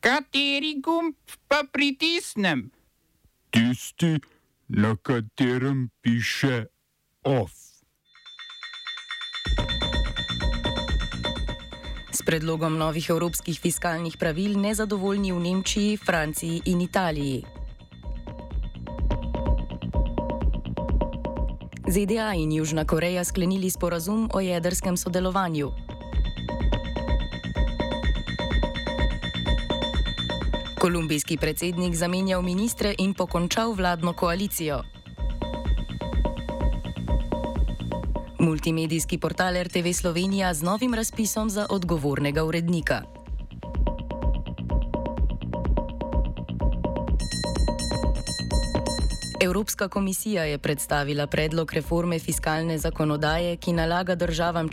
Kateri gumb pa pritisnem? Tisti, na katerem piše OF. S predlogom novih evropskih fiskalnih pravil nezadovoljni v Nemčiji, Franciji in Italiji. ZDA in Južna Koreja sklenili sporazum o jedrskem sodelovanju. Kolumbijski predsednik zamenjal ministre in pokončal vladno koalicijo. Multimedijski portal RTV Slovenija z novim razpisom za odgovornega urednika. Evropska komisija je predstavila predlog reforme fiskalne zakonodaje, ki nalaga državam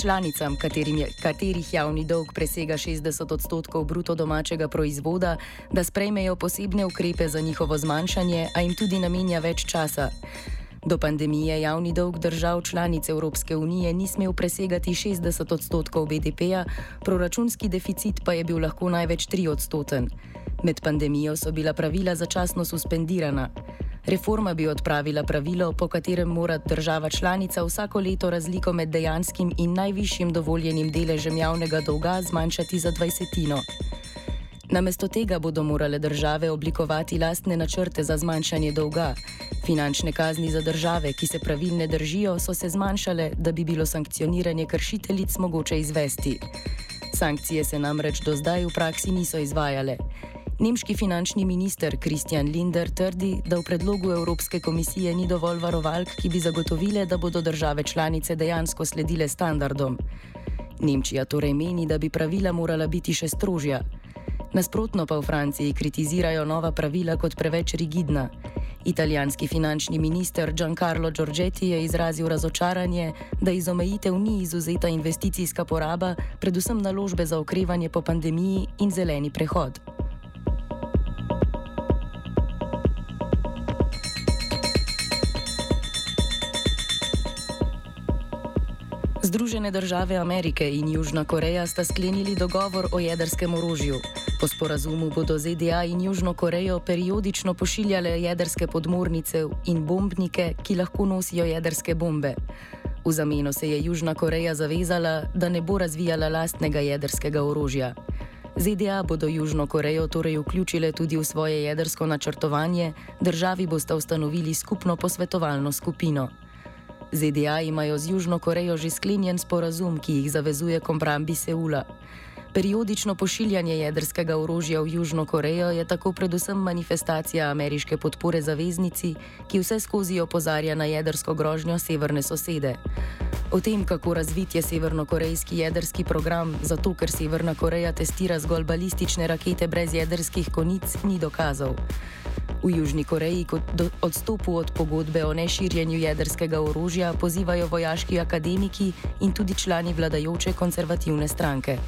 članicam, je, katerih javni dolg presega 60 odstotkov bruto domačega proizvoda, da sprejmejo posebne ukrepe za njihovo zmanjšanje, a jim tudi namenja več časa. Do pandemije javni dolg držav članic Evropske unije ni smel presegati 60 odstotkov BDP-ja, proračunski deficit pa je bil lahko največ 3 odstoten. Med pandemijo so bila pravila začasno suspendirana. Reforma bi odpravila pravilo, po katerem mora država članica vsako leto razliko med dejanskim in najvišjim dovoljenim deležem javnega dolga zmanjšati za dvajsetino. Namesto tega bodo morale države oblikovati lastne načrte za zmanjšanje dolga. Finančne kazni za države, ki se pravil ne držijo, so se zmanjšale, da bi bilo sankcioniranje kršiteljic mogoče izvesti. Sankcije se namreč do zdaj v praksi niso izvajale. Nemški finančni minister Kristjan Linder trdi, da v predlogu Evropske komisije ni dovolj varovalk, ki bi zagotovile, da bodo države članice dejansko sledile standardom. Nemčija torej meni, da bi pravila morala biti še strožja. Nasprotno pa v Franciji kritizirajo nova pravila kot preveč rigidna. Italijanski finančni minister Giancarlo Giorgetti je izrazil razočaranje, da iz omejitev ni izuzeta investicijska poraba, predvsem naložbe za okrevanje po pandemiji in zeleni prehod. Združene države Amerike in Južna Koreja sta sklenili dogovor o jedrskem orožju. Po sporazumu bodo ZDA in Južno Korejo periodično pošiljale jedrske podmornice in bombnike, ki lahko nosijo jedrske bombe. V zameno se je Južna Koreja zavezala, da ne bo razvijala lastnega jedrskega orožja. ZDA bodo Južno Korejo torej vključile tudi v svoje jedrsko načrtovanje, državi boste ustanovili skupno posvetovalno skupino. ZDA imajo z Južno Korejo že sklenjen sporazum, ki jih zavezuje k obrambi Seula. Periodično pošiljanje jedrskega orožja v Južno Korejo je tako predvsem manifestacija ameriške podpore zaveznici, ki vse skozi opozarja na jedrsko grožnjo severne sosede. O tem, kako razvit je severnokorejski jedrski program, zato ker Severna Koreja testira zgolj balistične rakete brez jedrskih konic, ni dokazal. V Južni Koreji kot odstopu od pogodbe o neširjenju jedrskega orožja pozivajo vojaški akademiki in tudi člani vladajoče konzervativne stranke.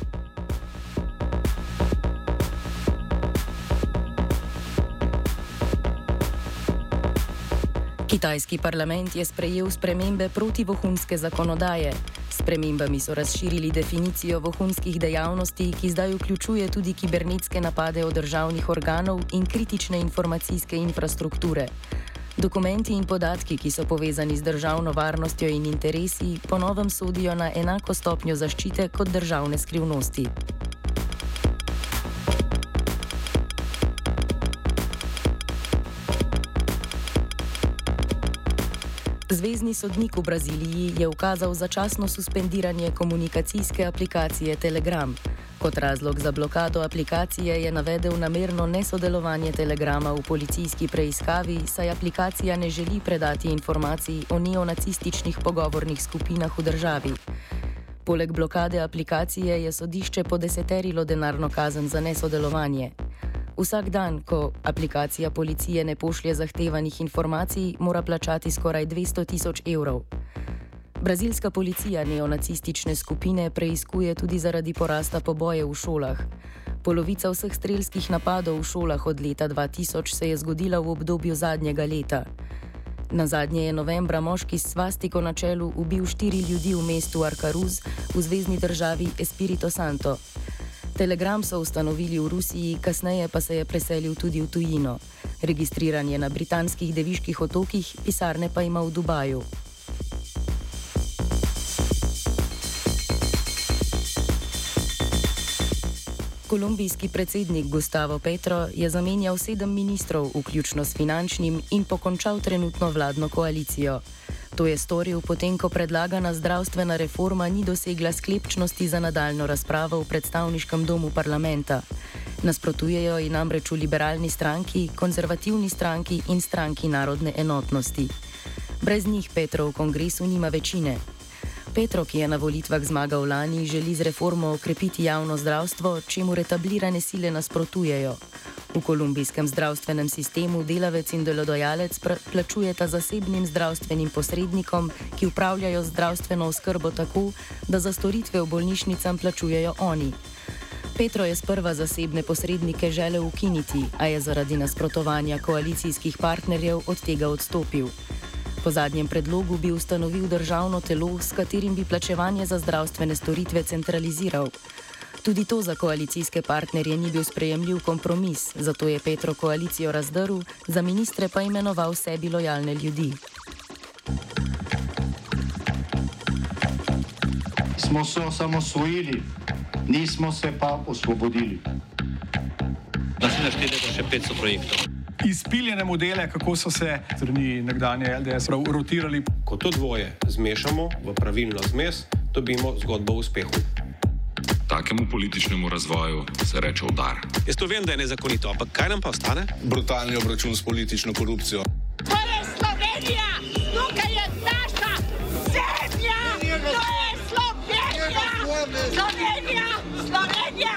Kitajski parlament je sprejel spremembe protivohunske zakonodaje. S premembami so razširili definicijo vohunskih dejavnosti, ki zdaj vključuje tudi kibernetske napade od državnih organov in kritične informacijske infrastrukture. Dokumenti in podatki, ki so povezani z državno varnostjo in interesi, ponovem sodijo na enako stopnjo zaščite kot državne skrivnosti. Zvezdni sodnik v Braziliji je ukazal začasno suspendiranje komunikacijske aplikacije Telegram. Kot razlog za blokado aplikacije je navedel namerno nesodelovanje Telegrama v policijski preiskavi, saj aplikacija ne želi predati informacij o neonacističnih pogovornih skupinah v državi. Poleg blokade aplikacije je sodišče podeseterilo denarno kazen za nesodelovanje. Vsak dan, ko aplikacija policije ne pošlje zahtevanih informacij, mora plačati skoraj 200 tisoč evrov. Brazilska policija neonacistične skupine preiskuje tudi zaradi porasta poboje v šolah. Polovica vseh strelskih napadov v šolah od leta 2000 se je zgodila v obdobju zadnjega leta. Na zadnje je novembra moški s svastiko na čelu ubil štiri ljudi v mestu Arkaruz v zvezdni državi Espirito Santo. Telegram so ustanovili v Rusiji, kasneje pa se je preselil tudi v tujino. Registriran je na britanskih deviških otokih, pisarne pa ima v Dubaju. Kolumbijski predsednik Gustavo Petro je zamenjal sedem ministrov, vključno s finančnim, in pokončal trenutno vladno koalicijo. To je storil potem, ko predlagana zdravstvena reforma ni dosegla sklepčnosti za nadaljno razpravo v predstavniškem domu parlamenta. Nasprotujejo ji namreč v liberalni stranki, konzervativni stranki in stranki narodne enotnosti. Brez njih Petro v kongresu nima večine. Petro, ki je na volitvah zmagal lani, želi z reformo okrepiti javno zdravstvo, čemu retablirane sile nasprotujejo. V kolumbijskem zdravstvenem sistemu delavec in delodajalec plačujeta zasebnim zdravstvenim posrednikom, ki upravljajo zdravstveno oskrbo tako, da za storitve v bolnišnicam plačujejo oni. Petro je sprva zasebne posrednike želel ukiniti, a je zaradi nasprotovanja koalicijskih partnerjev od tega odstopil. Po zadnjem predlogu bi ustanovil državno telo, s katerim bi plačevanje za zdravstvene storitve centraliziral. Tudi to za koalicijske partnerje ni bil sprejemljiv kompromis, zato je Petro koalicijo razdrl, za ministre pa imenoval sebi lojalne ljudi. Smo se osamosvojili, nismo se pa osvobodili. Naslednje število je še 500 projektov. Izpiljene modele, kako so se strani nekdanje LDS rotirali. Ko to dvoje zmešamo v pravilno zmes, dobimo zgodbo o uspehu. Takemu političnemu razvoju se reče udar. Jaz to vem, da je nezakonito, ampak kaj nam pa ostane? Brutalni obračun s politično korupcijo. To je Slovenija, tukaj je naša zemlja, to je Slovenija, Slovenija, Slovenija.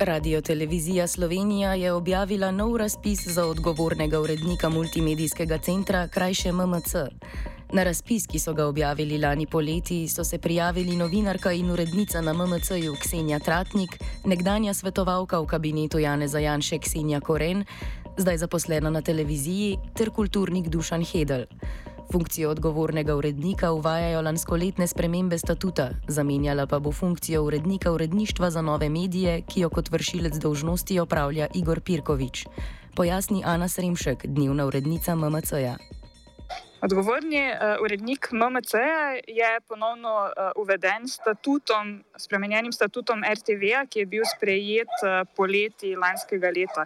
Radio Televizija Slovenija je objavila nov razpis za odgovornega urednika multimedijskega centra, krajše MMC. Na razpis, ki so ga objavili lani poleti, so se prijavili novinarka in urednica na MMC-ju Ksenija Tratnik, nekdanja svetovalka v kabinetu Jane Zajanše Ksenija Koren, zdaj zaposlena na televiziji, ter kulturnik Dušan Hedel. Funkcijo odgovornega urednika uvajajo lanskoletne spremembe statuta, zamenjala pa bo funkcijo urednika uredništva za nove medije, ki jo kot vršilec dolžnosti opravlja Igor Pirkovič. Pojasni Ana Sremšek, dnevna urednica MMC-ja. Odgovorni uh, urednik MMC je ponovno uh, uveden statutom, spremenjenim statutom RTV, ki je bil sprejet uh, poleti lanskega leta.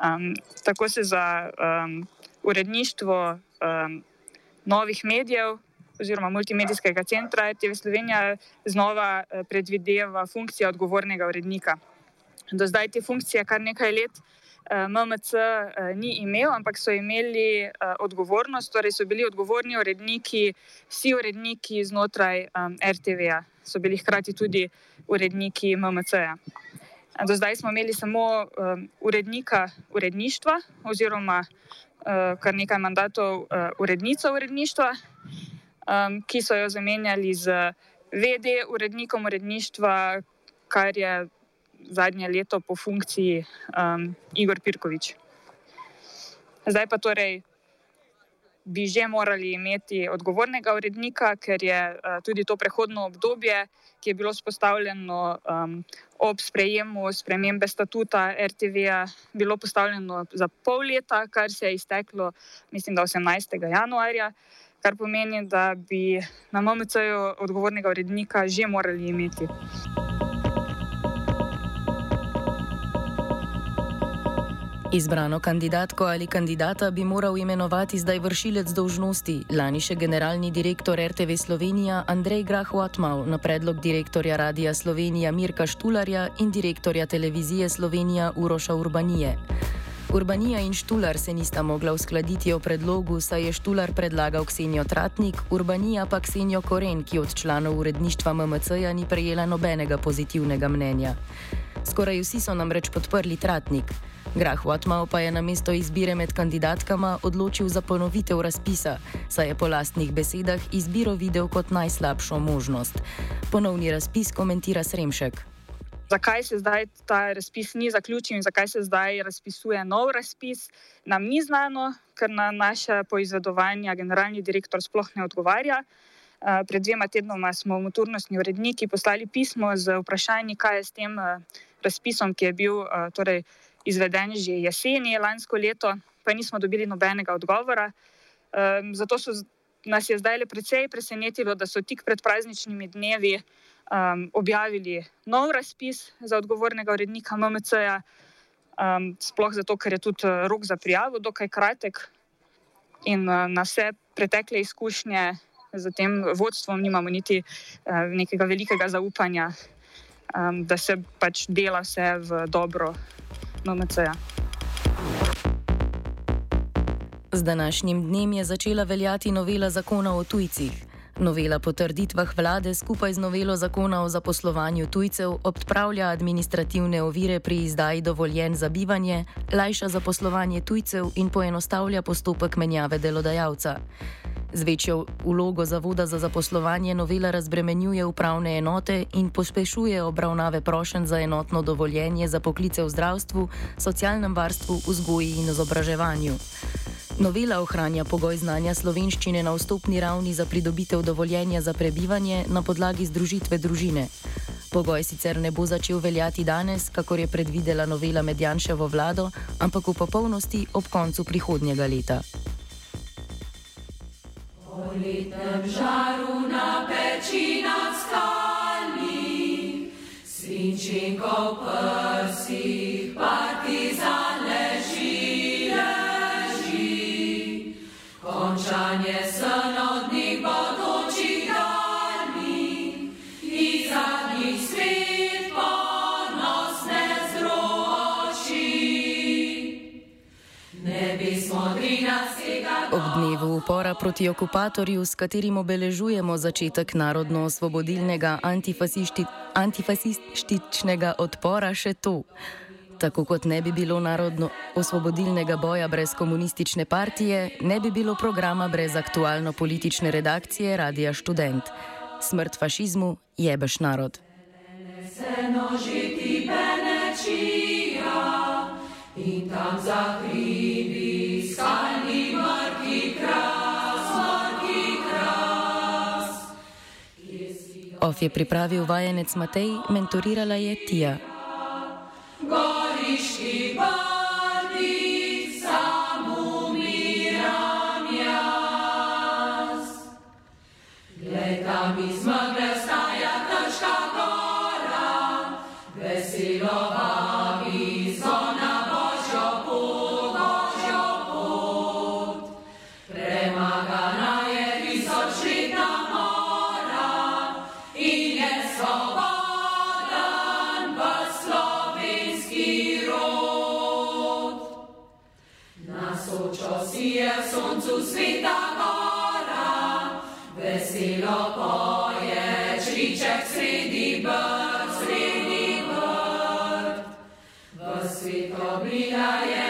Um, tako se za um, uredništvo um, novih medijev oziroma multimedijskega centra RTV Slovenija znova uh, predvideva funkcija odgovornega urednika. Do zdaj te funkcije kar nekaj let. MMC eh, ni imel, ampak so imeli eh, odgovornost, torej so bili odgovorni uredniki, vsi uredniki znotraj RTV-ja, so bili hkrati tudi uredniki MMC-ja. Do zdaj smo imeli samo urednika uredništva, oziroma eh, kar nekaj mandatov urednica uredništva, ki so jo zamenjali z VD urednikom uredništva, kar je zadnje leto po funkciji um, Igor Pirkovič. Zdaj pa torej bi že morali imeti odgovornega urednika, ker je uh, tudi to prehodno obdobje, ki je bilo spostavljeno um, ob sprejemu spremembe statuta RTV-ja, bilo postavljeno za pol leta, kar se je izteklo, mislim, da 18. januarja, kar pomeni, da bi na MMC-ju odgovornega urednika že morali imeti. Izbrano kandidatko ali kandidata bi moral imenovati zdaj vršilec dolžnosti, lani še generalni direktor RTV Slovenija Andrej Grahotmal na predlog direktorja Radia Slovenija Mirka Štularja in direktorja televizije Slovenija Uroša Urbanije. Urbanija in Štular se nista mogla uskladiti o predlogu, saj je Štular predlagal Ksenijo Tratnik, Urbanija pa Ksenijo Koren, ki od članov uredništva MMC-ja ni prejela nobenega pozitivnega mnenja. Skoraj vsi so namreč podprli Tratnik. Grah Watmau pa je na mesto izbire med kandidatkama odločil za ponovitev razpisa, saj je po lastnih besedah izbiro videl kot najslabšo možnost. Ponovni razpis komentira Sremšek. Zakaj se zdaj ta razpis ni zaključil in zakaj se zdaj razpisuje nov razpis, nam ni znano, ker na naše poizvedovanja generalni direktor sploh ne odgovarja. Pred dvema tednoma smo motornostni uredniki poslali pismo z vprašanji, kaj je s tem razpisom, ki je bil torej, izveden že jeseni lansko leto, pa nismo dobili nobenega odgovora. Zato so, nas je zdaj le precej presenetilo, da so tik pred prazničnimi dnevi um, objavili nov razpis za odgovornega urednika MMC-ja, um, sploh zato, ker je tudi rok za prijavo dokaj kratek in uh, na vse pretekle izkušnje z tem vodstvom nimamo niti uh, nekega velikega zaupanja, um, da se pač dela vse v dobro MMC-ja. Z današnjim dnem je začela veljati novela zakona o tujcih. Novela po trditvah vlade skupaj z novelo zakona o zaposlovanju tujcev odpravlja administrativne ovire pri izdaji dovoljen za bivanje, lajša zaposlovanje tujcev in poenostavlja postopek menjave delodajalca. Z večjo vlogo Zavoda za zaposlovanje novela razbremenjuje upravne enote in pospešuje obravnave prošen za enotno dovoljenje za poklice v zdravstvu, socialnem varstvu, vzgoji in izobraževanju. Novela ohranja pogoj znanja slovenščine na vstopni ravni za pridobitev dovoljenja za prebivanje na podlagi združitve družine. Pogoj sicer ne bo začel veljati danes, kakor je predvidela novela Medjanševo vlado, ampak v popolnosti ob koncu prihodnjega leta. Žaru na peči nad skali, svinčinkov prsi, partizan Dnevu upora proti okupatorju, s katerim obeležujemo začetek narodno-osvobodilnega antifasističnega odpora, še to. Tako kot ne bi bilo narodno-osvobodilnega boja brez komunistične partije, ne bi bilo programa brez aktualno-politične redakcije Radia Student. Smrt fašizmu jebeš narod. In tam za Of je pripravil vajenec Matej, mentorirala je Tija. Sridibad, of the Brihaya.